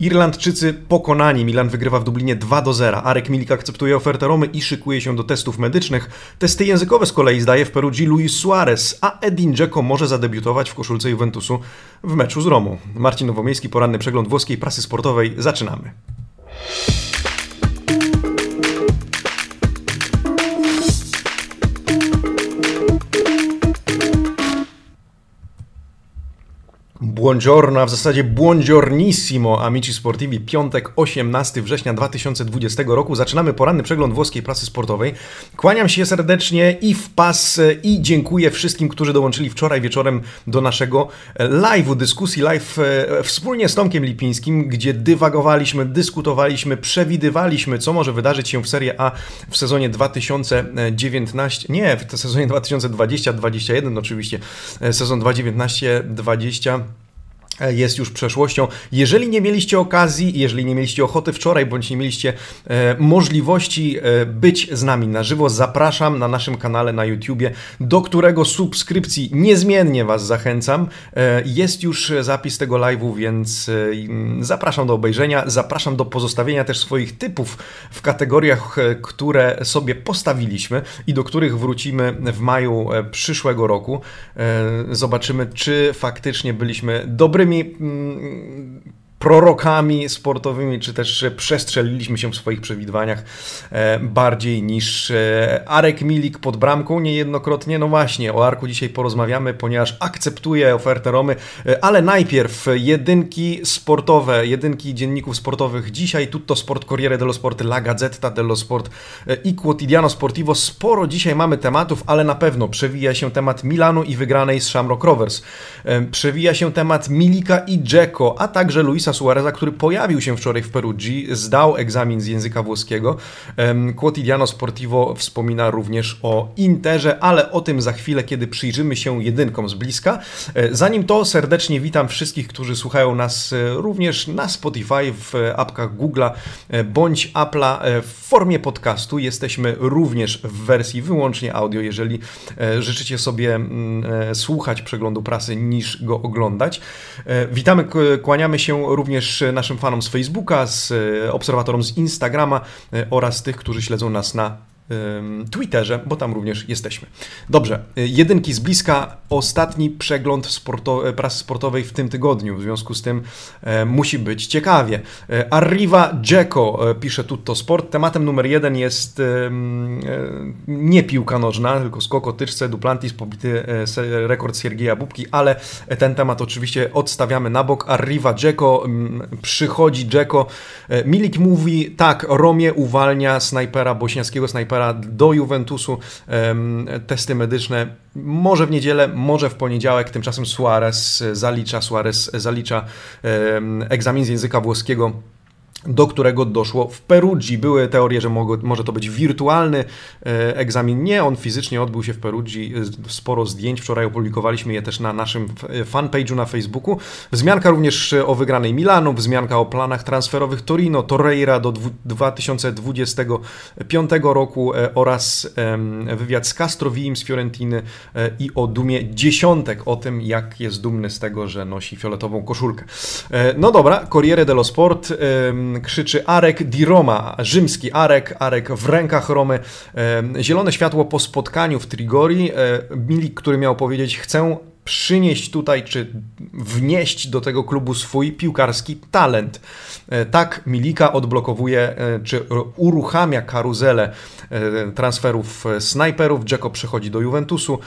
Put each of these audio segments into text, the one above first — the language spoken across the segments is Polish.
Irlandczycy pokonani. Milan wygrywa w Dublinie 2 do 0. Arek Milik akceptuje ofertę Romy i szykuje się do testów medycznych. Testy językowe z kolei zdaje w Perugii Luis Suarez, a Edin Dzeko może zadebiutować w koszulce Juventusu w meczu z Romą. Marcin Nowomiejski, poranny przegląd włoskiej prasy sportowej. Zaczynamy. Buongiorno, a w zasadzie buongiornissimo, amici sportivi. Piątek, 18 września 2020 roku. Zaczynamy poranny przegląd włoskiej prasy sportowej. Kłaniam się serdecznie i w pas i dziękuję wszystkim, którzy dołączyli wczoraj wieczorem do naszego live'u, dyskusji live e, wspólnie z Tomkiem Lipińskim, gdzie dywagowaliśmy, dyskutowaliśmy, przewidywaliśmy, co może wydarzyć się w Serie A w sezonie 2019, nie, w sezonie 2020-2021 oczywiście, e, sezon 2019-20 E, jest już przeszłością. Jeżeli nie mieliście okazji, jeżeli nie mieliście ochoty wczoraj, bądź nie mieliście e, możliwości e, być z nami na żywo, zapraszam na naszym kanale na YouTubie, do którego subskrypcji niezmiennie Was zachęcam. E, jest już zapis tego live'u, więc e, zapraszam do obejrzenia, zapraszam do pozostawienia też swoich typów w kategoriach, e, które sobie postawiliśmy i do których wrócimy w maju przyszłego roku. Zobaczymy, czy faktycznie byliśmy dobrymi dobrymi mm, prorokami sportowymi, czy też przestrzeliliśmy się w swoich przewidywaniach e, bardziej niż e, Arek Milik pod bramką niejednokrotnie. No właśnie, o Arku dzisiaj porozmawiamy, ponieważ akceptuje ofertę Romy, e, ale najpierw jedynki sportowe, jedynki dzienników sportowych dzisiaj, Tutto Sport, Corriere dello Sport, La Gazzetta dello Sport i Quotidiano Sportivo. Sporo dzisiaj mamy tematów, ale na pewno przewija się temat Milanu i wygranej z Shamrock Rovers. Przewija się temat Milika i Dzeko, a także Luisa Suareza, który pojawił się wczoraj w Perugii, zdał egzamin z języka włoskiego. Quotidiano Sportivo wspomina również o Interze, ale o tym za chwilę, kiedy przyjrzymy się jedynkom z bliska. E, zanim to, serdecznie witam wszystkich, którzy słuchają nas e, również na Spotify, w apkach Google'a e, bądź Apple'a w formie podcastu. Jesteśmy również w wersji wyłącznie audio, jeżeli życzycie sobie mm, słuchać przeglądu prasy niż go oglądać. Witamy, kłaniamy się również naszym fanom z Facebooka, z e, obserwatorom z Instagrama e, oraz tych, którzy śledzą nas na Twitterze, bo tam również jesteśmy. Dobrze, y, jedynki z bliska. Ostatni przegląd sporto prasy sportowej w tym tygodniu. W związku z tym e, musi być ciekawie. E, Arriva Dzeko, e, pisze Tutto Sport. Tematem numer jeden jest e, nie piłka nożna, tylko skok o tyczce, Duplantis, pobity e, rekord Siergieja Bubki, ale ten temat oczywiście odstawiamy na bok. Arriva Dzeko, przychodzi Dzeko. E, Milik mówi, tak, Romie uwalnia snajpera, bośniackiego snajpera do Juventusu. Testy medyczne może w niedzielę, może w poniedziałek. Tymczasem Suarez zalicza, Suarez zalicza egzamin z języka włoskiego do którego doszło w Perugii. Były teorie, że może to być wirtualny e, egzamin. Nie, on fizycznie odbył się w Perugii. Sporo zdjęć. Wczoraj opublikowaliśmy je też na naszym fanpage'u na Facebooku. Wzmianka również o wygranej Milanu, wzmianka o planach transferowych Torino, Torreira do 2025 roku e, oraz wywiad z Castrovim z Fiorentiny e, i o dumie dziesiątek, o tym jak jest dumny z tego, że nosi fioletową koszulkę. No dobra, Corriere dello Sport krzyczy Arek di Roma, rzymski Arek, Arek w rękach Romy. Zielone światło po spotkaniu w Trigori. E, Milik, który miał powiedzieć, chcę przynieść tutaj, czy wnieść do tego klubu swój piłkarski talent. E, tak Milika odblokowuje, e, czy uruchamia karuzelę e, transferów snajperów. Dzeko przechodzi do Juventusu.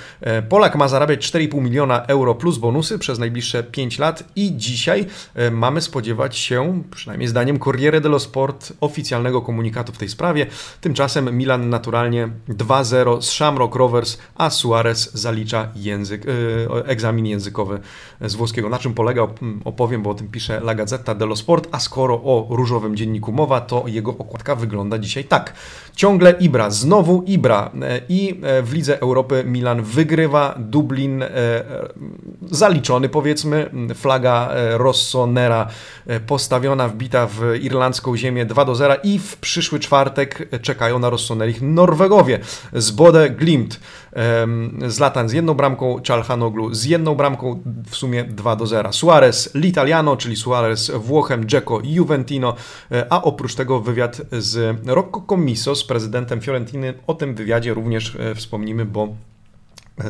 Polak ma zarabiać 4,5 miliona euro plus bonusy przez najbliższe 5 lat i dzisiaj mamy spodziewać się, przynajmniej zdaniem Corriere dello Sport, oficjalnego komunikatu w tej sprawie. Tymczasem Milan naturalnie 2-0 z Shamrock Rovers, a Suarez zalicza język, egzamin językowy z włoskiego. Na czym polega, opowiem, bo o tym pisze La Gazzetta dello Sport, a skoro o różowym dzienniku mowa, to jego okładka wygląda dzisiaj tak. Ciągle Ibra, znowu Ibra e, i e, w Lidze Europy Milan wygrywa, Dublin e, zaliczony powiedzmy, flaga Rossonera postawiona, wbita w irlandzką ziemię 2 do 0 i w przyszły czwartek czekają na Rossonerich Norwegowie z Bode Glimt. Zlatan z jedną bramką, Czalhanoglu z jedną bramką, w sumie 2 do 0. Suarez L'Italiano, czyli Suarez Włochem, Dzeko Juventino, a oprócz tego wywiad z Rocco Commisso, z prezydentem Fiorentiny. O tym wywiadzie również wspomnimy, bo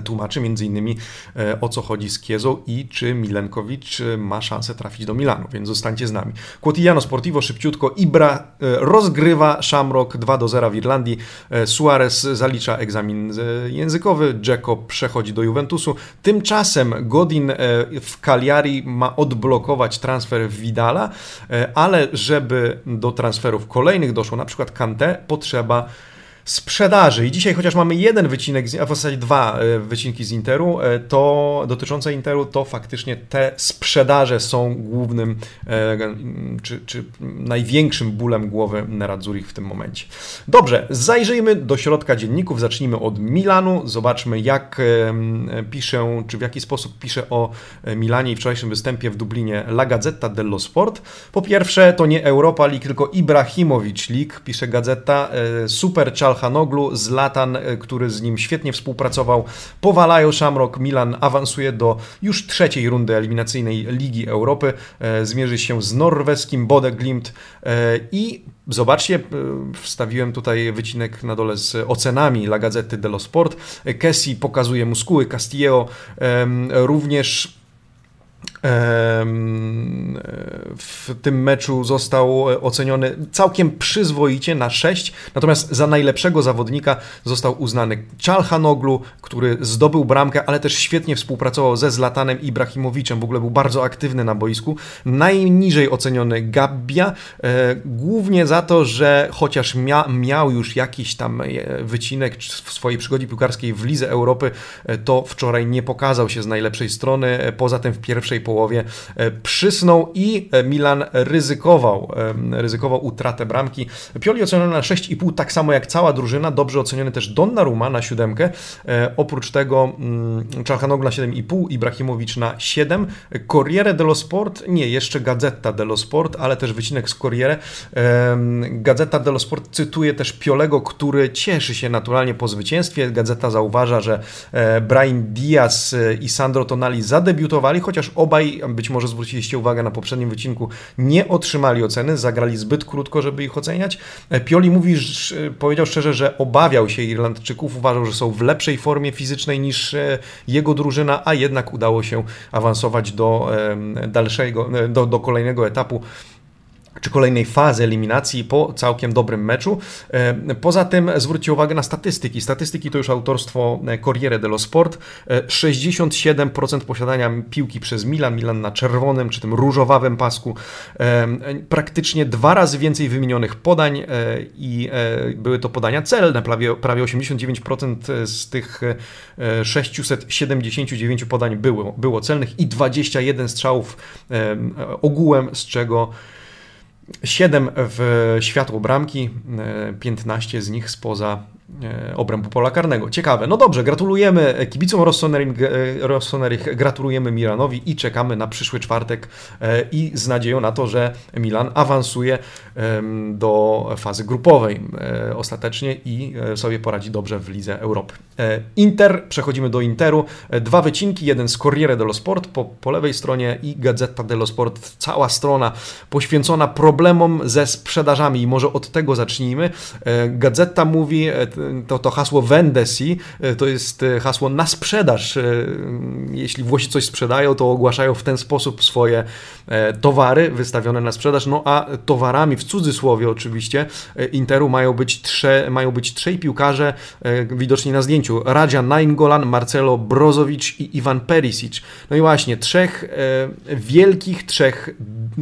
tłumaczy między innymi e, o co chodzi z Kiezą i czy Milenkowicz e, ma szansę trafić do Milanu, więc zostańcie z nami. Quotidiano Sportivo szybciutko, Ibra e, rozgrywa Shamrock 2 do 0 w Irlandii, Suarez zalicza egzamin językowy, Dzeko przechodzi do Juventusu, tymczasem Godin w Cagliari ma odblokować transfer Vidala, ale żeby do transferów kolejnych doszło, na przykład Kante, potrzeba sprzedaży. I dzisiaj, chociaż mamy jeden wycinek, a w zasadzie dwa e, wycinki z Interu, e, to dotyczące Interu, to faktycznie te sprzedaże są głównym e, czy, czy największym bólem głowy Nerazzurich w tym momencie. Dobrze, zajrzyjmy do środka dzienników. Zacznijmy od Milanu. Zobaczmy, jak piszę, czy w jaki sposób pisze o Milanie i wczorajszym występie w Dublinie La Gazzetta dello Sport. Po pierwsze, to nie Europa League, tylko Ibrahimowicz League, pisze gazeta. Super Czal Halhanoglu, Zlatan, e, który z nim świetnie współpracował, powalają Shamrock, Milan awansuje do już trzeciej rundy eliminacyjnej Ligi Europy, e, zmierzy się z norweskim Bode Glimt. E, i Zobaczcie, wstawiłem tutaj wycinek na dole z ocenami La Gazzety dello Sport. Kessi pokazuje muskuły, Castillo również w tym meczu został oceniony całkiem przyzwoicie na 6, natomiast za najlepszego zawodnika został uznany Czalhanoglu, który zdobył bramkę, ale też świetnie współpracował ze Zlatanem Ibrahimowiczem, w ogóle był bardzo aktywny na boisku. Najniżej oceniony Gabbia, e, głównie za to, że chociaż mia miał już jakiś tam e, wycinek w swojej przygodzie piłkarskiej w Lidze Europy, e, to wczoraj nie pokazał się z najlepszej strony, poza tym w pierwszej połowie e, przysnął i e, Milan ryzykował, e, ryzykował utratę bramki. Pioli oceniony na 6,5, tak samo jak cała drużyna, dobrze oceniony też Donnarumma na siódemkę, oprócz tego mm, Czalhanoglu na 7,5, Ibrahimowicz na 7, Corriere dello Sport, nie, jeszcze Gazetta dello Sport, ale też wycinek z Corriere. Gazeta dello Sport cytuje też Piolego, który cieszy się naturalnie po zwycięstwie. Gazeta zauważa, że Brian Diaz i Sandro Tonali zadebiutowali, chociaż obaj, być może zwróciliście uwagę na poprzednim wycinku, nie otrzymali oceny, zagrali zbyt krótko, żeby ich oceniać. E, Pioli mówi, że, powiedział szczerze, że obawiał się Irlandczyków, uważał, że są w lepszej formie fizycznej niż e, jego drużyna, a jednak udało się awansować do dalszego, e, do, do kolejnego etapu czy kolejnej fazy eliminacji po całkiem dobrym meczu. E, poza tym zwróćcie uwagę na statystyki. Statystyki to już autorstwo e, Corriere dello Sport. 67% e, posiadania piłki przez Milan, Milan na czerwonym czy tym różowawym pasku. Praktycznie dwa razy więcej wymienionych podań i były to podania celne. Prawie, prawie 89% z tych 679 podań było, było celnych i 21 strzałów ogółem, z czego 7 w światło bramki, 15 z nich spoza E, obrębu pola karnego. Ciekawe. No dobrze, gratulujemy kibicom Rossoneri, gratulujemy Milanowi i czekamy na przyszły czwartek e, i z nadzieją na to, że Milan awansuje do fazy grupowej e, ostatecznie i sobie poradzi dobrze w Lidze Europy. Inter, przechodzimy do Interu. Dwa wycinki, jeden z Corriere dello Sport po, po lewej stronie i Gazeta dello Sport, cała strona poświęcona problemom ze sprzedażami i może od tego zacznijmy. Gazeta mówi, to, to hasło Vendesi e, to jest e, hasło na sprzedaż. E, jeśli Włosi coś sprzedają, to ogłaszają w ten sposób swoje towary wystawione na sprzedaż, no a towarami, w cudzysłowie oczywiście, Interu mają być, trze, mają być trzej piłkarze widoczni na zdjęciu. Radzia Nainggolan, Marcelo Brozowicz i Iwan Perisic. No i właśnie, trzech wielkich, trzech,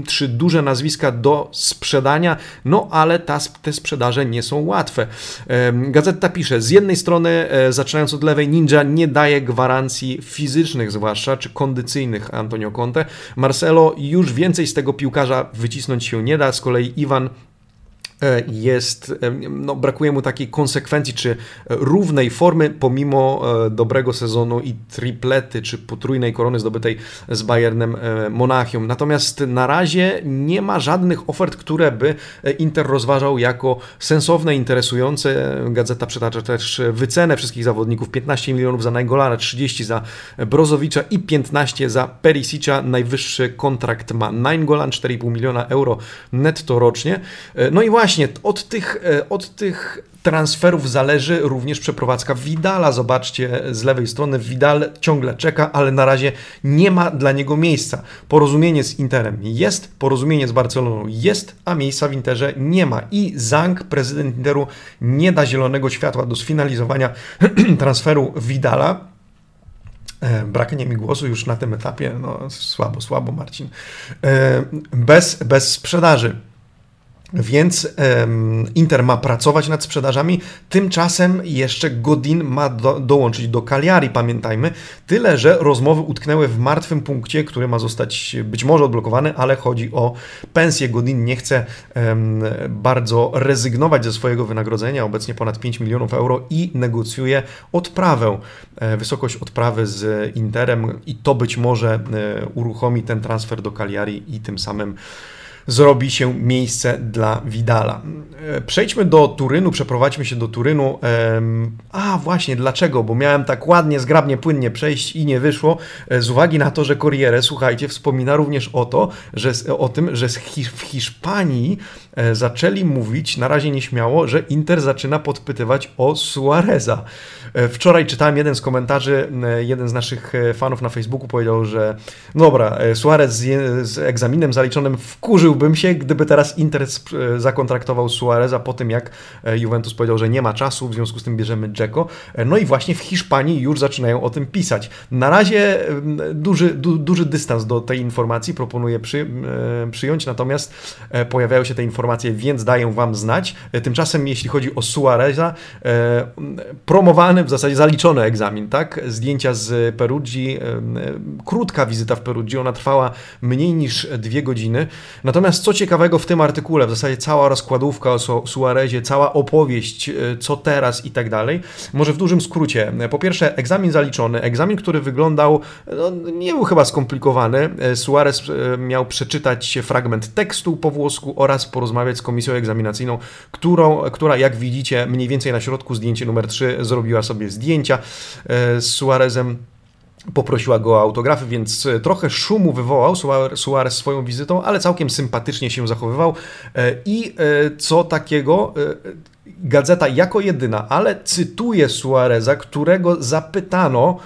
trzy duże nazwiska do sprzedania, no ale ta, te sprzedaże nie są łatwe. Gazeta pisze, z jednej strony, e, zaczynając od lewej, Ninja nie daje gwarancji fizycznych zwłaszcza, czy kondycyjnych Antonio Conte. Marcelo już więcej z tego piłkarza wycisnąć się nie da, z kolei Iwan jest, e, no, brakuje mu takiej konsekwencji czy równej formy pomimo e, dobrego sezonu i triplety czy potrójnej korony zdobytej z Bayernem Monachium. Natomiast na razie nie ma żadnych ofert, które by Inter rozważał jako sensowne, interesujące. Gazeta przytacza też wycenę wszystkich zawodników. 15 milionów za Najgolana, 30 za Brozowicza i 15 za Perisicza. Najwyższy kontrakt ma Nainggolan, 4,5 miliona euro netto rocznie. No i właśnie właśnie, od tych, e, od tych transferów zależy również przeprowadzka Vidala. Zobaczcie z lewej strony, Vidal ciągle czeka, ale na razie nie ma dla niego miejsca. Porozumienie z Interem jest, porozumienie z Barceloną jest, a miejsca w Interze nie ma. I Zang, prezydent Interu, nie da zielonego światła do sfinalizowania transferu Vidala. E, braknie mi głosu już na tym etapie, no słabo, słabo Marcin. E, bez, bez sprzedaży. Więc um, Inter ma pracować nad sprzedażami, tymczasem jeszcze Godin ma do, dołączyć do Cagliari, pamiętajmy. Tyle, że rozmowy utknęły w martwym punkcie, który ma zostać być może odblokowany, ale chodzi o pensję. Godin nie chce um, bardzo rezygnować ze swojego wynagrodzenia, obecnie ponad 5 milionów euro i negocjuje odprawę, e, wysokość odprawy z Interem i to być może e, uruchomi ten transfer do Cagliari i tym samym zrobi się miejsce dla Vidala. E, przejdźmy do Turynu, przeprowadźmy się do Turynu. A właśnie, dlaczego? Bo miałem tak ładnie, zgrabnie, płynnie przejść i nie wyszło, e, z uwagi na to, że Corriere, słuchajcie, wspomina również o, to, że, o tym, że w Hiszpanii e, zaczęli mówić, na razie nieśmiało, że Inter zaczyna podpytywać o Suareza. Wczoraj czytałem jeden z komentarzy, jeden z naszych fanów na Facebooku powiedział, że dobra, Suarez z egzaminem zaliczonym wkurzył Zdziwiłbym się, gdyby teraz Inter e, zakontraktował Suareza po tym, jak e, Juventus powiedział, że nie ma czasu, w związku z tym bierzemy Dzeko. E, no i właśnie w Hiszpanii już zaczynają o tym pisać. Na razie duży, du, duży dystans do tej informacji proponuję przy, przyjąć, natomiast pojawiają się te informacje, więc daję Wam znać. Tymczasem, jeśli chodzi o Suareza, promowany, w zasadzie zaliczony egzamin, tak? Zdjęcia z Perugii, krótka wizyta w Perugii, ona trwała mniej niż dwie godziny. Natomiast Natomiast co ciekawego w tym artykule, w zasadzie cała rozkładówka o Suarezie, cała opowieść, e, co teraz i tak dalej, może w dużym skrócie. Po pierwsze, egzamin zaliczony, egzamin, który wyglądał, no, nie był chyba skomplikowany. E, Suarez e, miał przeczytać fragment tekstu po włosku oraz porozmawiać z komisją egzaminacyjną, którą, która, jak widzicie, mniej więcej na środku zdjęcie numer 3 zrobiła sobie zdjęcia z Suarezem poprosiła go o autografy, więc e, trochę szumu wywołał Suarez swoją wizytą, ale całkiem sympatycznie się zachowywał. E, i e, co takiego gazeta jako jedyna, ale cytuje Suareza, którego zapytano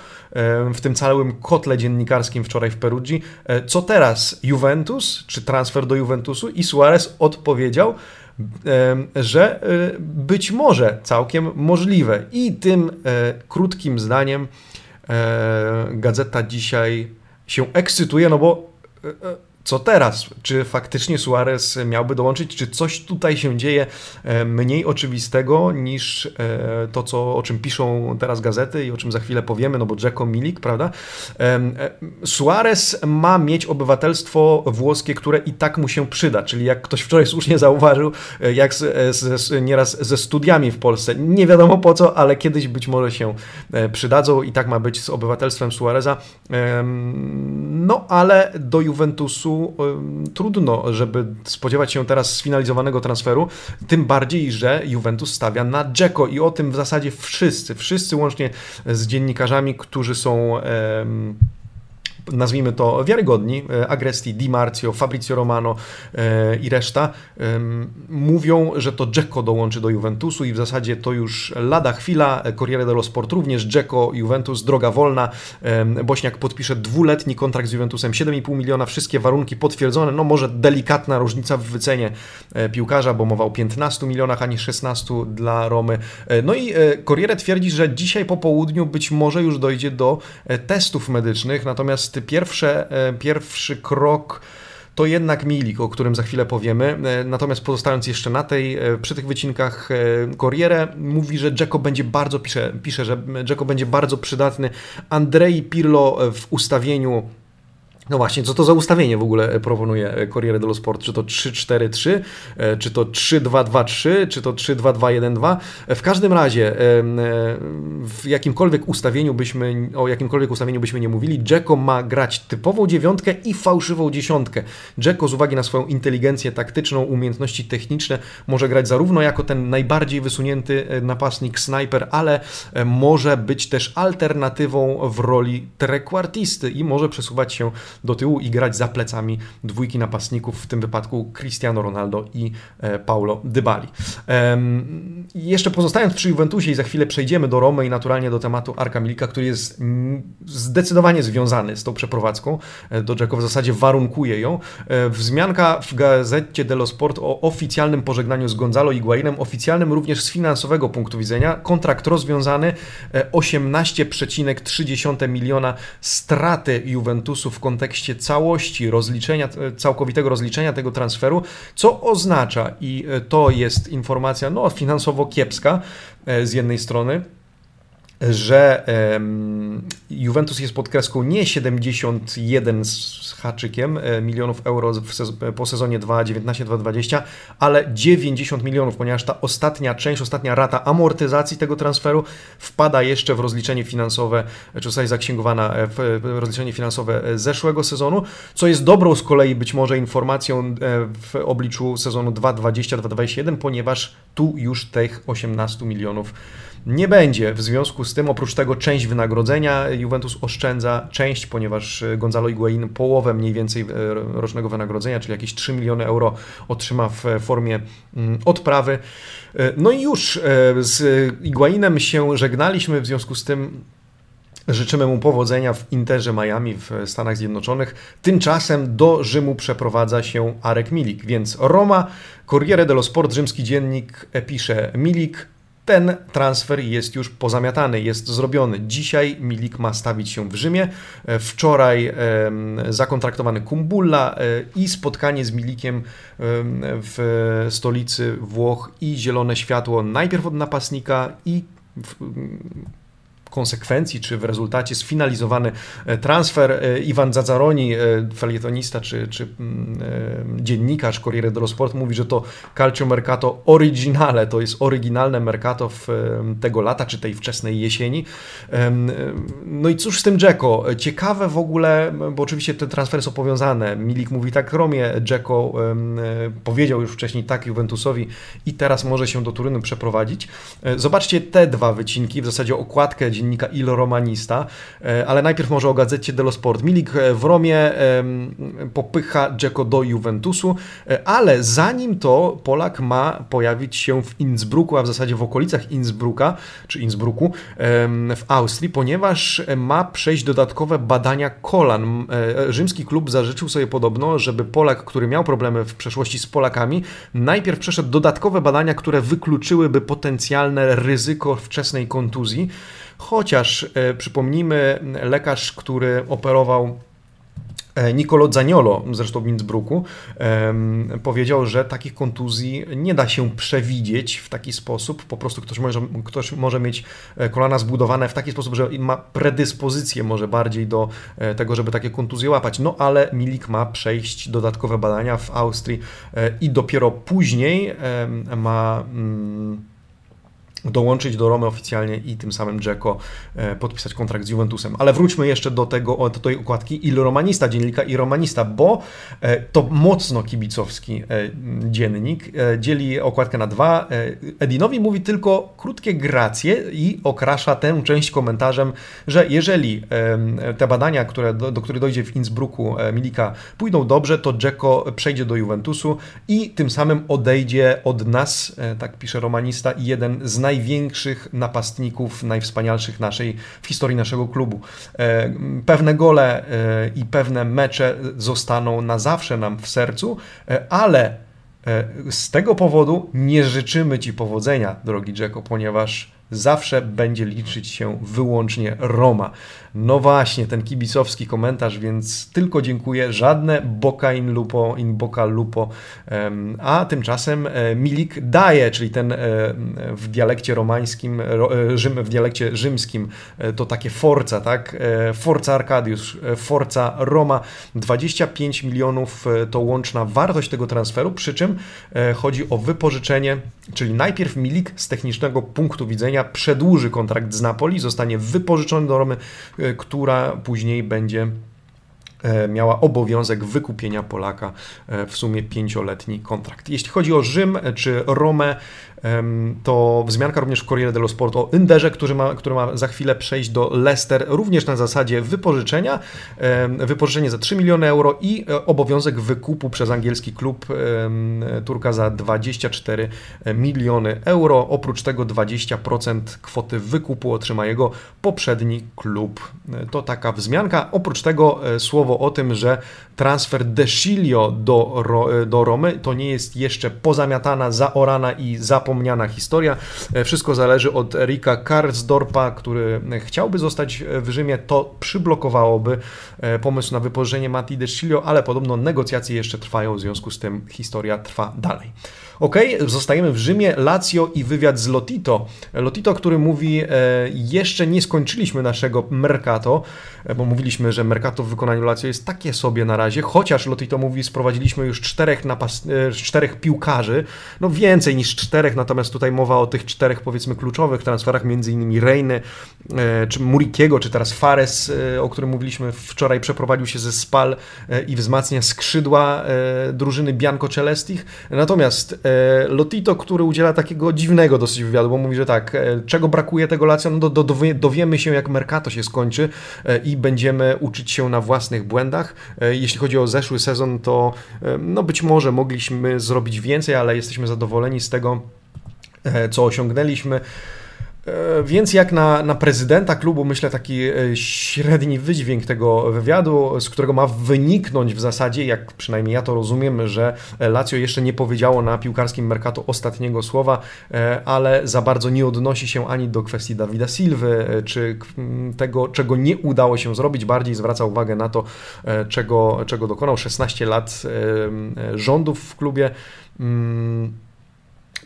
w tym całym kotle dziennikarskim wczoraj w Perugii, co teraz, Juventus, czy transfer do Juventusu? I Suarez odpowiedział, że być może całkiem możliwe. I tym krótkim zdaniem gazeta dzisiaj się ekscytuje, no bo e, e, co teraz? Czy faktycznie Suarez miałby dołączyć? Czy coś tutaj się dzieje e, mniej oczywistego niż e, to, co, o czym piszą teraz gazety i o czym za chwilę powiemy, no bo Dzeko Milik, prawda? E, Suarez ma mieć obywatelstwo włoskie, które i tak mu się przyda, czyli jak ktoś wczoraj słusznie zauważył, jak z, z, nieraz ze studiami w Polsce. Nie wiadomo po co, ale kiedyś być może się przydadzą i tak ma być z obywatelstwem Suareza. No ale do Juventusu trudno, żeby spodziewać się teraz sfinalizowanego transferu, tym bardziej, że Juventus stawia na Dzeko i o tym w zasadzie wszyscy, wszyscy łącznie z dziennikarzami, którzy są nazwijmy to, wiarygodni, e, Agresti, Di Marzio, Fabrizio Romano e, i reszta, mówią, że to Dzeko dołączy do Juventusu i w zasadzie to już lada chwila, Corriere dello Sport również, Dzeko, Juventus, droga wolna, Bośniak podpisze dwuletni kontrakt z Juventusem, 7,5 miliona, wszystkie warunki potwierdzone, no może delikatna różnica w wycenie e, piłkarza, bo mowa o 15 milionach, a nie 16 dla Romy. No i Corriere twierdzi, że dzisiaj po południu być może już dojdzie do testów medycznych, natomiast pierwsze, e, pierwszy krok to jednak Milik, o którym za chwilę powiemy. E, natomiast pozostając jeszcze na tej, e, przy tych wycinkach Corriere, mówi, że Dzeko będzie bardzo, pisze, pisze, że Dzeko będzie bardzo przydatny. Andrei Pirlo w ustawieniu No właśnie, co to za ustawienie w ogóle proponuje Corriere dello Sport? Czy to 3-4-3, czy to 3-2-2-3, czy to 3-2-2-1-2? W każdym razie, w jakimkolwiek ustawieniu byśmy, o jakimkolwiek ustawieniu byśmy nie mówili, Dzeko ma grać typową dziewiątkę i fałszywą dziesiątkę. Dzeko z uwagi na swoją inteligencję taktyczną, umiejętności techniczne może grać zarówno jako ten najbardziej wysunięty napastnik, snajper, ale może być też alternatywą w roli trekwartisty i może przesuwać się do tyłu i grać za plecami dwójki napastników, w tym wypadku Cristiano Ronaldo i e, Paulo Dybali. Jeszcze pozostając przy Juventusie i za chwilę przejdziemy do Romy i naturalnie do tematu Arka Milika, który jest zdecydowanie związany z tą przeprowadzką. E, do Jacko w zasadzie warunkuje ją. E, wzmianka w gazecie dello Sport o oficjalnym pożegnaniu z Gonzalo Higuainem, oficjalnym również z finansowego punktu widzenia. Kontrakt rozwiązany, 18,3 miliona straty Juventusu w kontekście kontekście całości rozliczenia, całkowitego rozliczenia tego transferu, co oznacza, i to jest informacja no, finansowo kiepska e, z jednej strony, że Juventus jest pod kreską nie 71 z haczykiem e, milionów euro po sezonie 2019-2020, ale 90 milionów, ponieważ ta ostatnia część, ostatnia rata amortyzacji tego transferu wpada jeszcze w rozliczenie finansowe, czy zostaje zaksięgowana e, w rozliczenie finansowe e, zeszłego sezonu, co jest dobrą z kolei być może informacją w obliczu sezonu 2020-2021, ponieważ tu już tych 18 milionów nie będzie. W związku z tym, oprócz tego, część wynagrodzenia Juventus oszczędza, część, ponieważ Gonzalo Higuain połowę mniej więcej e, rocznego wynagrodzenia, czyli jakieś 3 miliony euro otrzyma w formie mm, odprawy. E, no i już e, z Higuainem się żegnaliśmy, w związku z tym Życzymy mu powodzenia w Interze Miami w Stanach Zjednoczonych. Tymczasem do Rzymu przeprowadza się Arek Milik, więc Roma, Corriere dello Sport, rzymski dziennik pisze Milik, ten transfer jest już pozamiatany, jest zrobiony. Dzisiaj Milik ma stawić się w Rzymie. E, wczoraj zakontraktowany Kumbulla e, i spotkanie z Milikiem w stolicy Włoch i zielone światło najpierw od napastnika i konsekwencji, czy w rezultacie sfinalizowany e, transfer. E, Iwan Zazzaroni, e, felietonista czy, czy mm, dziennikarz Corriere dello Sport mówi, że to Calcio Mercato Originale, to jest oryginalne Mercato tego lata, czy tej wczesnej jesieni. No i cóż z tym Dzeko? Ciekawe w ogóle, bo oczywiście te transfery są powiązane. Milik mówi tak Romie, Dzeko powiedział już wcześniej tak Juventusowi i teraz może się do Turynu przeprowadzić. Zobaczcie te dwa wycinki, w zasadzie okładkę dziennika Il Romanista, e, ale najpierw może o gazecie dello Sport. Milik e, w Romie popycha Dzeko do Juventusu, e, ale zanim to Polak ma pojawić się w Innsbrucku, a w zasadzie w okolicach Innsbrucka, czy Innsbrucku w Austrii, ponieważ ma przejść dodatkowe badania kolan. Rzymski klub zażyczył sobie podobno, żeby Polak, który miał problemy w przeszłości z Polakami, najpierw przeszedł dodatkowe badania, które wykluczyłyby potencjalne ryzyko wczesnej kontuzji. Chociaż e, przypomnijmy, lekarz, który operował e, Nicolo Zaniolo, zresztą w Innsbrucku, powiedział, że takich kontuzji nie da się przewidzieć w taki sposób. Po prostu ktoś może, ktoś może mieć e, kolana zbudowane w taki sposób, że ma predyspozycję może bardziej do tego, żeby takie kontuzje łapać. No ale Milik ma przejść dodatkowe badania w Austrii i dopiero później ma mm, dołączyć do Romy oficjalnie i tym samym Dzeko e, podpisać kontrakt z Juventusem. Ale wróćmy jeszcze do tego, do tej układki Il Romanista, dziennika i Romanista, bo e, to mocno kibicowski e, dziennik. Dzieli okładkę na dwa. Edinowi mówi tylko krótkie gracje i okrasza tę część komentarzem, że jeżeli te badania, które, do, do których dojdzie w Innsbrucku Milika pójdą dobrze, to Dzeko przejdzie do Juventusu i tym samym odejdzie od nas, tak pisze Romanista, i jeden z największych napastników, najwspanialszych naszej, w historii naszego klubu. E, pewne gole e, i pewne mecze zostaną na zawsze nam w sercu, e, ale z tego powodu nie życzymy Ci powodzenia, drogi Jacko, ponieważ zawsze będzie liczyć się wyłącznie Roma. No właśnie, ten kibicowski komentarz, więc tylko dziękuję. Żadne boca in lupo, in boca lupo. A tymczasem e, Milik daje, czyli ten e, w dialekcie romańskim, e, Rzym, w dialekcie rzymskim to takie forca, tak? Forza Arkadiusz, Forza Roma. 25 milionów to łączna wartość tego transferu, przy czym chodzi o wypożyczenie, czyli najpierw Milik z technicznego punktu widzenia przedłuży kontrakt z Napoli, zostanie wypożyczony do Romy, która później będzie e, miała obowiązek wykupienia Polaka e, w sumie pięcioletni kontrakt. Jeśli chodzi o Rzym czy Romę, to wzmianka również w Corriere dello Sport o Inderze, który ma, który ma za chwilę przejść do Leicester, również na zasadzie wypożyczenia, wypożyczenie za 3 miliony euro i e, obowiązek wykupu przez angielski klub Turka za 24 miliony euro. Oprócz tego 20% kwoty wykupu otrzyma jego poprzedni klub. E, to taka wzmianka. Oprócz tego e, słowo o tym, że transfer Desilio do, do Romy to nie jest jeszcze pozamiatana, zaorana i zapomniana zapomniana historia. E, wszystko zależy od Erika Karsdorpa, który chciałby zostać w Rzymie. To przyblokowałoby e, pomysł na wypożyczenie Matti De ale podobno negocjacje jeszcze trwają, w związku z tym historia trwa dalej. Ok, zostajemy w Rzymie, Lazio i wywiad z Lotito. Lotito, który mówi, e, jeszcze nie skończyliśmy naszego Mercato, e, bo mówiliśmy, że Mercato w wykonaniu Lazio jest takie sobie na razie, chociaż Lotito mówi, sprowadziliśmy już czterech, napas- e, czterech piłkarzy, no więcej niż czterech, natomiast tutaj mowa o tych czterech powiedzmy kluczowych transferach, między innymi Reiny, czy Murikiego, czy teraz Fares, o którym mówiliśmy. Wczoraj, przeprowadził się ze Spal i wzmacnia skrzydła drużyny Bianco Celestich, natomiast Lotito, który udziela takiego dziwnego dosyć wywiadu, bo mówi, że tak, e, czego brakuje tego Lazio, no do, do, dowiemy się jak Mercato się skończy e, i będziemy uczyć się na własnych błędach. Jeśli chodzi o zeszły sezon, to no być może mogliśmy zrobić więcej, ale jesteśmy zadowoleni z tego, co osiągnęliśmy. E, więc jak na, na prezydenta klubu, myślę, taki e, średni wydźwięk tego wywiadu, z którego ma wyniknąć w zasadzie, jak przynajmniej ja to rozumiem, że Lazio jeszcze nie powiedziało na piłkarskim Mercato ostatniego słowa, e, ale za bardzo nie odnosi się ani do kwestii Dawida Silwy, czy tego, czego nie udało się zrobić, bardziej zwraca uwagę na to, czego, czego dokonał 16 lat rządów w klubie.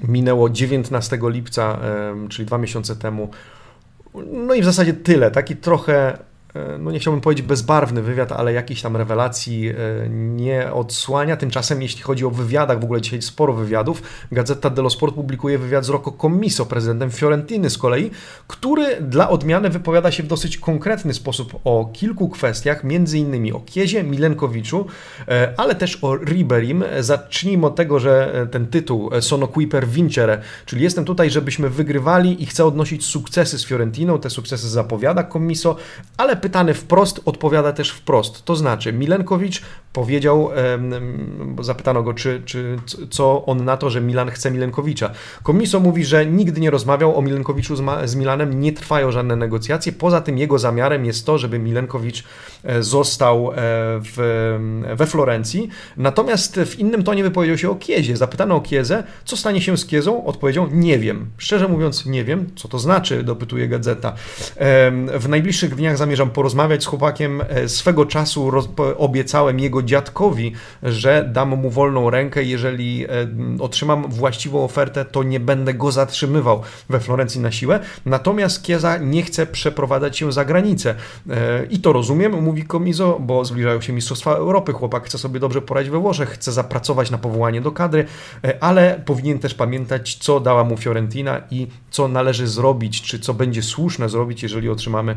Minęło 19 lipca, czyli dwa miesiące temu. No i w zasadzie tyle. Taki trochę no nie chciałbym powiedzieć bezbarwny wywiad, ale jakiejś tam rewelacji e, nie odsłania. Tymczasem jeśli chodzi o wywiadach, w ogóle dzisiaj sporo wywiadów, Gazeta dello Sport publikuje wywiad z Rocco Commisso, prezydentem Fiorentiny z kolei, który dla odmiany wypowiada się w dosyć konkretny sposób o kilku kwestiach, między innymi o Kiezie, Milenkowiczu, e, ale też o Riberim. Zacznijmy od tego, że ten tytuł Sono qui per vincere, czyli jestem tutaj, żebyśmy wygrywali i chcę odnosić sukcesy z Fiorentiną, te sukcesy zapowiada Commisso, ale pytany wprost, odpowiada też wprost. To znaczy, Milenkowicz powiedział, bo zapytano go, czy, czy co on na to, że Milan chce Milenkowicza. Komiso mówi, że nigdy nie rozmawiał o Milenkowiczu z, z Milanem, nie trwają żadne negocjacje. Poza tym jego zamiarem jest to, żeby Milenkowicz e, został e, w, we Florencji. Natomiast w innym tonie wypowiedział się o Kiezie. Zapytano o Kiezę, co stanie się z Kiezą? Odpowiedział, nie wiem. Szczerze mówiąc, nie wiem, co to znaczy, dopytuje gazeta. W najbliższych dniach zamierzam porozmawiać z chłopakiem. E, swego czasu obiecałem jego dziadkowi, że dam mu wolną rękę. Jeżeli e, otrzymam właściwą ofertę, to nie będę go zatrzymywał we Florencji na siłę. Natomiast Kieza nie chce przeprowadzać się za granicę. E, I to rozumiem, mówi Komizo, bo zbliżają się Mistrzostwa Europy. Chłopak chce sobie dobrze poradzić we Włoszech, chce zapracować na powołanie do kadry, ale powinien też pamiętać, co dała mu Fiorentina i co należy zrobić, czy co będzie słuszne zrobić, jeżeli otrzymamy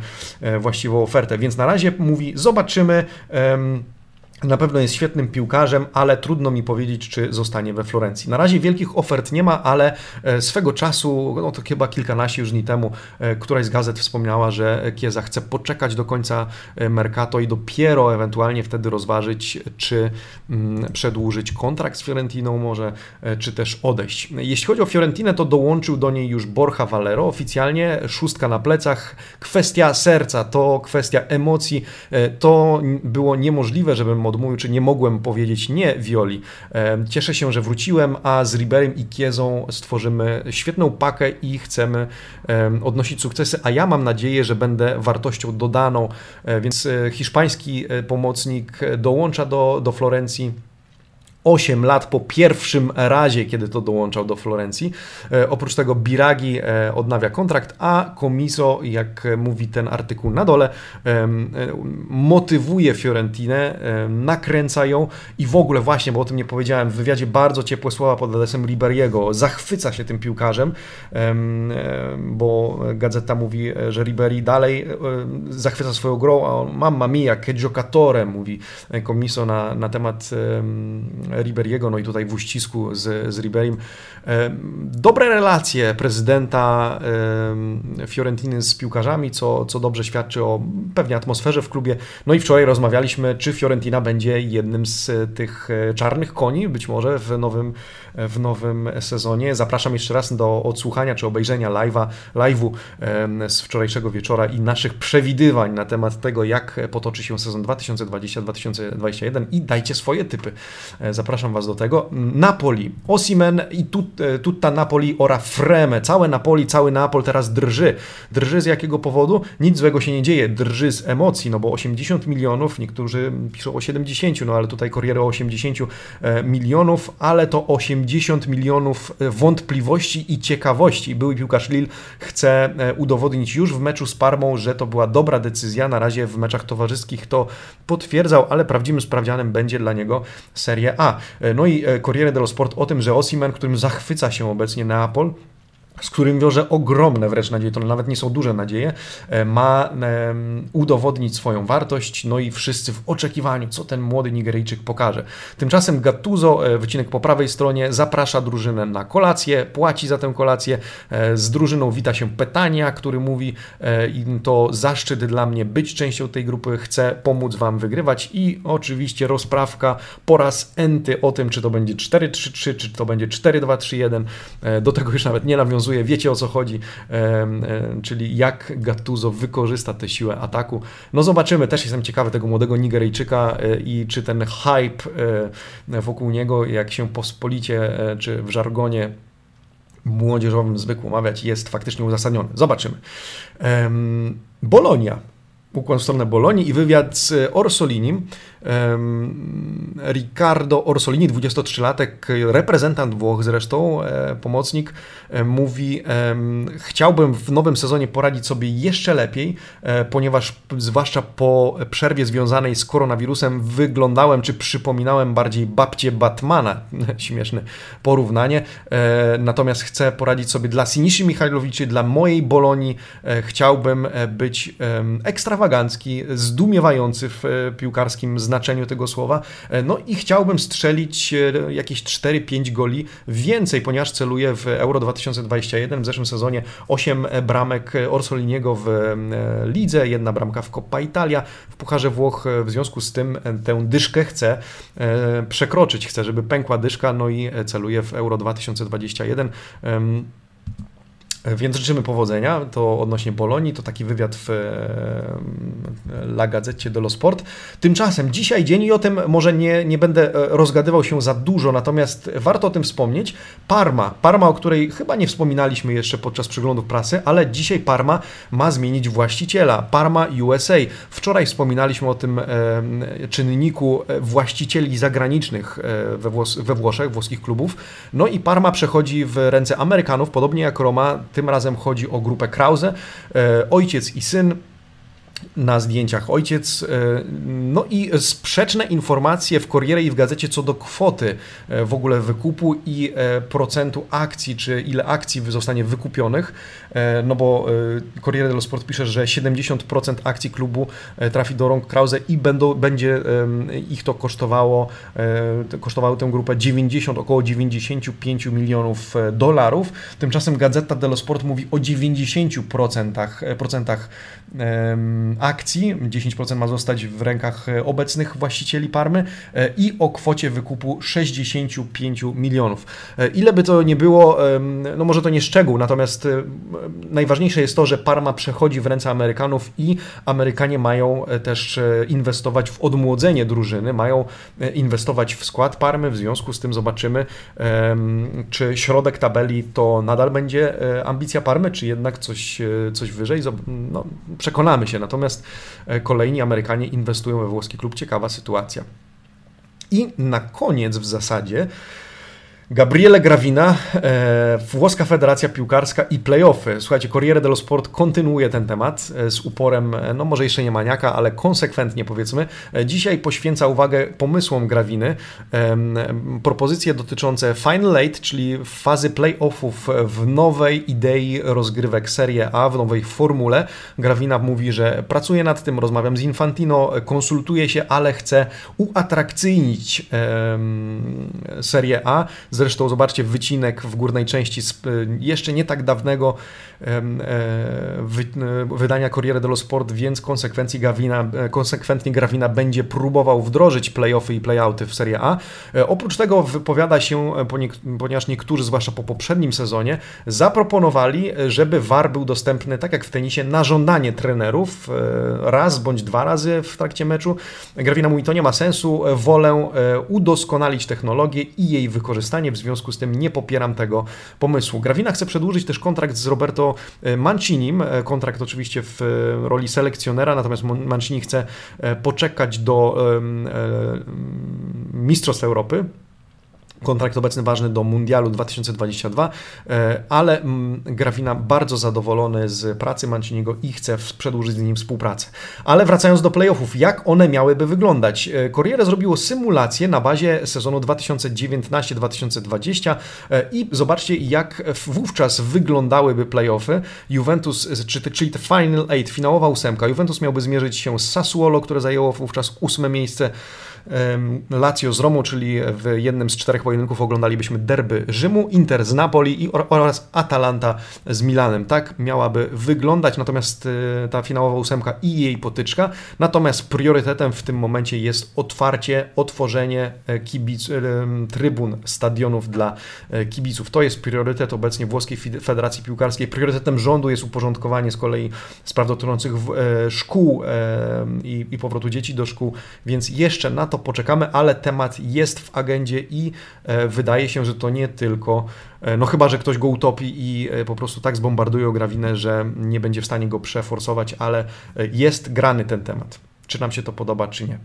właściwą ofertę. Więc na razie mówi, zobaczymy. Na pewno jest świetnym piłkarzem, ale trudno mi powiedzieć, czy zostanie we Florencji. Na razie wielkich ofert nie ma, ale e, swego czasu, no to chyba kilkanaście już dni temu, e, któraś z gazet wspomniała, że Kieza chce poczekać do końca e, Mercato i dopiero ewentualnie wtedy rozważyć, czy mm, przedłużyć kontrakt z Fiorentiną może, czy też odejść. Jeśli chodzi o Fiorentinę, to dołączył do niej już Borja Valero oficjalnie, szóstka na plecach. Kwestia serca, to kwestia emocji, to było niemożliwe, żeby odmówił, czy nie mogłem powiedzieć nie Violi. Cieszę się, że wróciłem, a z Riberem i Kiezą stworzymy świetną pakę i chcemy odnosić sukcesy, a ja mam nadzieję, że będę wartością dodaną, więc hiszpański pomocnik dołącza do, do Florencji. 8 lat po pierwszym razie, kiedy to dołączał do Florencji. E, oprócz tego Biragi e, odnawia kontrakt, a Comiso, jak mówi ten artykuł na dole, e, motywuje Fiorentinę, nakręca ją i w ogóle właśnie, bo o tym nie powiedziałem, w wywiadzie bardzo ciepłe słowa pod adresem Riberiego, zachwyca się tym piłkarzem, bo gazeta mówi, że Riberi dalej zachwyca swoją grą, a on mamma mia, che giocatore, mówi Comiso na, na temat Riberiego, no i tutaj w uścisku z, z Riberim. Dobre relacje prezydenta Fiorentiny z piłkarzami, co, co dobrze świadczy o pewnie atmosferze w klubie. No i wczoraj rozmawialiśmy, czy Fiorentina będzie jednym z tych e, czarnych koni, być może w nowym, w nowym sezonie. Zapraszam jeszcze raz do odsłuchania czy obejrzenia live'a, live'u z wczorajszego wieczora i naszych przewidywań na temat tego, jak potoczy się sezon 2020-2021 i dajcie swoje typy. E, zapraszam Was do tego. Napoli, Osimen i tut, e, tutta Napoli ora freme. Całe Napoli, cały Napol teraz drży. Drży z jakiego powodu? Nic złego się nie dzieje. Drży z emocji, no bo 80 milionów, niektórzy piszą o 70, no ale tutaj Corriere o 80 e, milionów, ale to 80 milionów e, wątpliwości i ciekawości. Były piłkarz Lille chce udowodnić już w meczu z Parmą, że to była dobra decyzja. Na razie w meczach towarzyskich to potwierdzał, ale prawdziwym sprawdzianem będzie dla niego Serie A. E, no i e, Corriere dello Sport o tym, że Osimen, którym zachwyca się obecnie Neapol, z którym wiąże ogromne wręcz nadzieje, to nawet nie są duże nadzieje, e, ma udowodnić swoją wartość, no i wszyscy w oczekiwaniu, co ten młody Nigeryjczyk pokaże. Tymczasem Gattuso, e, wycinek po prawej stronie, zaprasza drużynę na kolację, płaci za tę kolację, e, z drużyną wita się Petania, który mówi, to zaszczyt dla mnie być częścią tej grupy, chcę pomóc Wam wygrywać. I oczywiście rozprawka po raz enty o tym, czy to będzie 4-3-3, czy to będzie 4-2-3-1, do tego już nawet nie nawiązuję wiecie o co chodzi, czyli jak Gattuso wykorzysta tę siłę ataku. No zobaczymy, też jestem ciekawy tego młodego Nigeryjczyka e, i czy ten hype e, wokół niego, jak się pospolicie, e, czy w żargonie młodzieżowym zwykło mawiać, jest faktycznie uzasadniony. Zobaczymy. Bolonia ukłon w stronę Bolonii i wywiad z Orsolinim. Riccardo Orsolini, 23-latek, reprezentant Włoch zresztą, e, pomocnik, e, mówi: Chciałbym w nowym sezonie poradzić sobie jeszcze lepiej, e, ponieważ zwłaszcza po przerwie związanej z koronawirusem wyglądałem czy przypominałem bardziej babcię Batmana. Śmieszne porównanie. Natomiast chcę poradzić sobie dla Siniszy Michajlowiczy, dla mojej Bolonii. Chciałbym być ekstrawagancki, zdumiewający w piłkarskim znaczeniu tego słowa. E, no i chciałbym strzelić e, jakieś 4-5 goli więcej, ponieważ celuję w Euro 2021. W zeszłym sezonie 8 bramek Orsoliniego w e, lidze, jedna bramka w Coppa Italia, w Pucharze Włoch. W związku z tym tę dyszkę chcę przekroczyć. Chcę, żeby pękła dyszka, no i celuję w Euro 2021. Więc życzymy powodzenia. To odnośnie Bolonii, to taki wywiad w La Gazzecie dello Sport. Tymczasem dzisiaj dzień i o tym może nie, nie będę e, rozgadywał się za dużo, natomiast warto o tym wspomnieć. Parma, Parma, o której chyba nie wspominaliśmy jeszcze podczas przeglądów prasy, ale dzisiaj Parma ma zmienić właściciela. Parma USA. Wczoraj wspominaliśmy o tym czynniku e, właścicieli zagranicznych e, we, Włos we Włoszech, włoskich klubów. No i Parma przechodzi w ręce Amerykanów, podobnie jak Roma tym razem chodzi o grupę Krause, e, ojciec i syn na zdjęciach ojciec. E, no i sprzeczne informacje w Corriere i w gazecie co do kwoty e, w ogóle wykupu i e, procentu akcji, czy ile akcji zostanie wykupionych, no bo Corriere dello Sport pisze, że 70% akcji klubu trafi do rąk Krause i będą, będzie ich to kosztowało, kosztowało tę grupę 90, około 95 milionów dolarów. Tymczasem Gazeta dello Sport mówi o 90% procentach akcji. 10% ma zostać w rękach obecnych właścicieli Parmy i o kwocie wykupu 65 milionów. Ile by to nie było, no może to nie szczegół, natomiast najważniejsze jest to, że Parma przechodzi w ręce Amerykanów i Amerykanie mają też inwestować w odmłodzenie drużyny, mają inwestować w skład Parmy, w związku z tym zobaczymy, czy środek tabeli to nadal będzie e, ambicja Parmy, czy jednak coś, e, coś wyżej. No, przekonamy się. Natomiast e, kolejni Amerykanie inwestują we włoski klub. Ciekawa sytuacja. I na koniec w zasadzie Gabriele Gravina, e, włoska federacja piłkarska i playoffy. Słuchajcie, Corriere dello Sport kontynuuje ten temat e, z uporem, e, no może jeszcze nie maniaka, ale konsekwentnie powiedzmy. E, dzisiaj poświęca uwagę pomysłom Graviny, e, propozycje dotyczące Final Eight, czyli fazy playoffów w nowej idei rozgrywek Serie A, w nowej formule. Gravina mówi, że pracuje nad tym, rozmawiam z Infantino, konsultuje się, ale chce uatrakcyjnić e, Serie A Zresztą zobaczcie wycinek w górnej części y, jeszcze nie tak dawnego wydania Corriere dello Sport, więc konsekwencji Gavina, e, konsekwentnie Gravina będzie próbował wdrożyć playoffy i playouty w Serie A. E, oprócz tego wypowiada się, ponieważ niektórzy, zwłaszcza po poprzednim sezonie, zaproponowali, żeby VAR był dostępny, tak jak w tenisie, na żądanie trenerów raz bądź dwa razy w trakcie meczu. Gravina mówi, to nie ma sensu, wolę udoskonalić technologię i jej wykorzystanie w związku z tym nie popieram tego pomysłu. Gravina chce przedłużyć też kontrakt z Roberto e, Mancinim, e, kontrakt oczywiście w e, roli selekcjonera, natomiast Mancini chce poczekać do Mistrzostw Europy kontrakt obecny ważny do Mundialu 2022, e, ale mm, Grafina bardzo zadowolony z pracy Manciniego i chce przedłużyć z nim współpracę. Ale wracając do playoffów, jak one miałyby wyglądać? E, Corriere zrobiło symulację na bazie sezonu 2019-2020 e, i zobaczcie, jak wówczas wyglądałyby playoffy. Juventus, czyli te Final Eight, finałowa ósemka. Juventus miałby zmierzyć się z Sassuolo, które zajęło wówczas ósme miejsce Lazio z Romą, czyli w jednym z czterech pojedynków oglądalibyśmy derby Rzymu, Inter z Napoli i oraz Atalanta z Milanem. Tak miałaby wyglądać, natomiast e, ta finałowa ósemka i jej potyczka. Natomiast priorytetem w tym momencie jest otwarcie, otworzenie e, kibic, trybun, stadionów dla e, kibiców. To jest priorytet obecnie Włoskiej Federacji Piłkarskiej. Priorytetem rządu jest uporządkowanie z kolei spraw dotyczących szkół i powrotu dzieci do szkół, więc jeszcze na to to poczekamy, ale temat jest w agendzie i e, wydaje się, że to nie tylko, e, no chyba, że ktoś go utopi i e, po prostu tak zbombarduje o grawinę, że nie będzie w stanie go przeforsować, ale jest grany ten temat czy nam się to podoba, czy nie.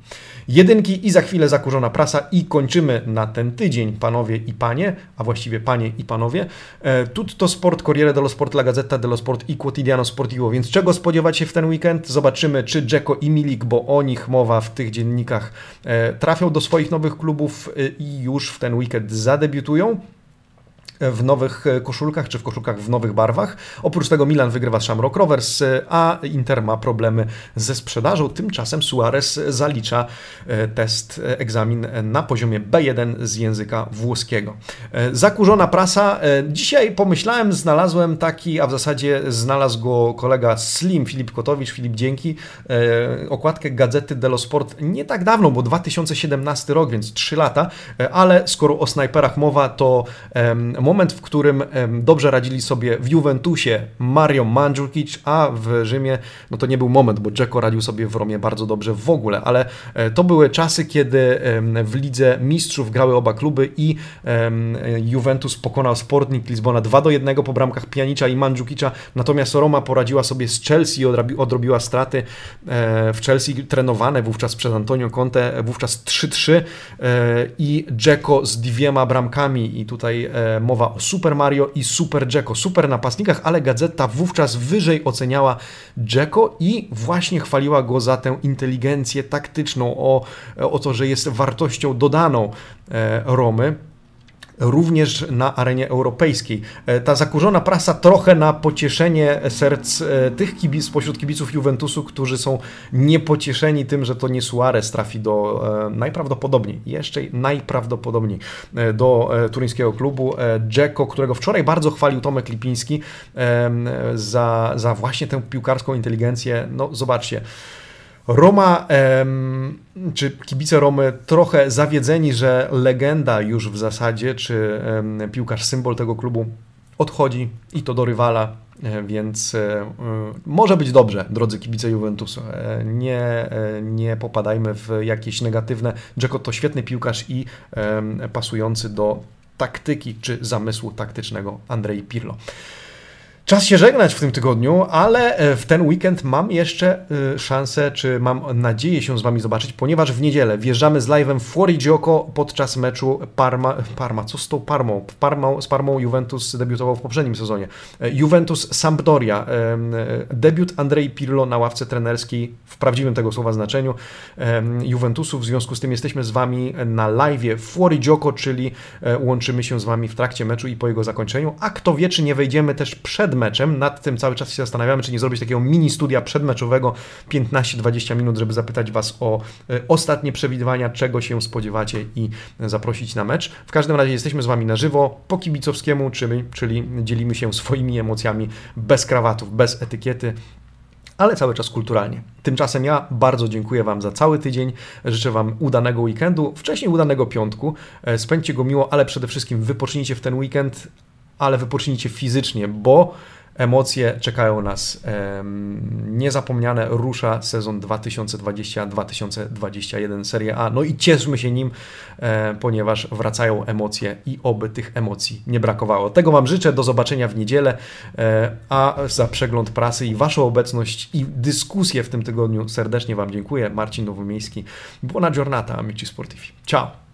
Jedynki i za chwilę zakurzona prasa i kończymy na ten tydzień, panowie i panie, a właściwie panie i panowie. E, tutto Sport, Corriere dello Sport, La Gazzetta dello Sport i Quotidiano Sportivo, więc czego spodziewać się w ten weekend? Zobaczymy, czy Dzeko i Milik, bo o nich mowa w tych dziennikach, e, trafią do swoich nowych klubów e, i już w ten weekend zadebiutują w nowych e, koszulkach, czy w koszulkach w nowych barwach. Oprócz tego Milan wygrywa z Shamrock Rovers, e, a Inter ma problemy ze sprzedażą. Tymczasem Suarez zalicza e, test, egzamin na poziomie B1 z języka włoskiego. Zakurzona prasa. Dzisiaj pomyślałem, znalazłem taki, a w zasadzie znalazł go kolega Slim, Filip Kotowicz, Filip Dzięki, okładkę Gazety dello Sport nie tak dawno, bo 2017 rok, więc 3 lata, ale skoro o snajperach mowa, to moment, w którym dobrze radzili sobie w Juventusie Mario Mandzukic, a w Rzymie, no to nie był moment, bo Dzeko radził sobie w Romie bardzo dobrze w ogóle, ale e, to były czasy, kiedy w Lidze Mistrzów grały oba kluby i Juventus pokonał Sportnik Lizbona 2 do 1 po bramkach Pianicza i Mandzukicza, natomiast Roma poradziła sobie z Chelsea i odrobiła straty e, w Chelsea trenowane wówczas przez Antonio Conte, wówczas 3-3 e, i Dzeko z dwiema bramkami i tutaj mowa mowa o Super Mario i Super Jacko, super napastnikach, ale gazeta wówczas wyżej oceniała Jacko i właśnie chwaliła go za tę inteligencję taktyczną, o, o to, że jest wartością dodaną e, Romy. Również na arenie europejskiej. Ta zakurzona prasa trochę na pocieszenie serc tych kibic, spośród kibiców Juventusu, którzy są niepocieszeni tym, że to nie Suarez trafi do najprawdopodobniej, jeszcze najprawdopodobniej do turyńskiego klubu. Dzeko, którego wczoraj bardzo chwalił Tomek Lipiński za, za właśnie tę piłkarską inteligencję. No zobaczcie, Roma, czy kibice Romy trochę zawiedzeni, że legenda już w zasadzie, czy piłkarz symbol tego klubu odchodzi i to do rywala, e, więc e, może być dobrze, drodzy kibice Juventusu. E, nie, nie popadajmy w jakieś negatywne. Dzeko to świetny piłkarz i pasujący do taktyki czy zamysłu taktycznego Andrei Pirlo. Czas się żegnać w tym tygodniu, ale e, w ten weekend mam jeszcze e, szansę, czy mam nadzieję się z Wami zobaczyć, ponieważ w niedzielę wjeżdżamy z live'em w Fuorigioco podczas meczu Parma, Parma, co z tą Parmą? Z Parmą Juventus debiutował w poprzednim sezonie. E, Juventus Sampdoria, debiut Andrei Pirlo na ławce trenerskiej w prawdziwym tego słowa znaczeniu Juventusu, w związku z tym jesteśmy z Wami na live'ie w Fuorigioco, czyli łączymy się z Wami w trakcie meczu i po jego zakończeniu, a kto wie, czy nie wejdziemy też przed meczem. Nad tym cały czas się zastanawiamy, czy nie zrobić takiego mini studia przedmeczowego 15-20 minut, żeby zapytać Was o e, ostatnie przewidywania, czego się spodziewacie i zaprosić na mecz. W każdym razie jesteśmy z Wami na żywo, po kibicowskiemu, czyli, czyli dzielimy się swoimi emocjami bez krawatów, bez etykiety ale cały czas kulturalnie. Tymczasem ja bardzo dziękuję Wam za cały tydzień. Życzę Wam udanego weekendu, wcześniej udanego piątku. E, spędźcie go miło, ale przede wszystkim wypocznijcie w ten weekend, ale wypocznijcie fizycznie, bo emocje czekają nas niezapomniane. Rusza sezon 2020-2021 Serie A. No i cieszmy się nim, e, ponieważ wracają emocje i oby tych emocji nie brakowało. Tego Wam życzę. Do zobaczenia w niedzielę. E, a za przegląd prasy i Waszą obecność i dyskusję w tym tygodniu serdecznie Wam dziękuję. Marcin Nowomiejski. Buona giornata, amici sportivi. Ciao!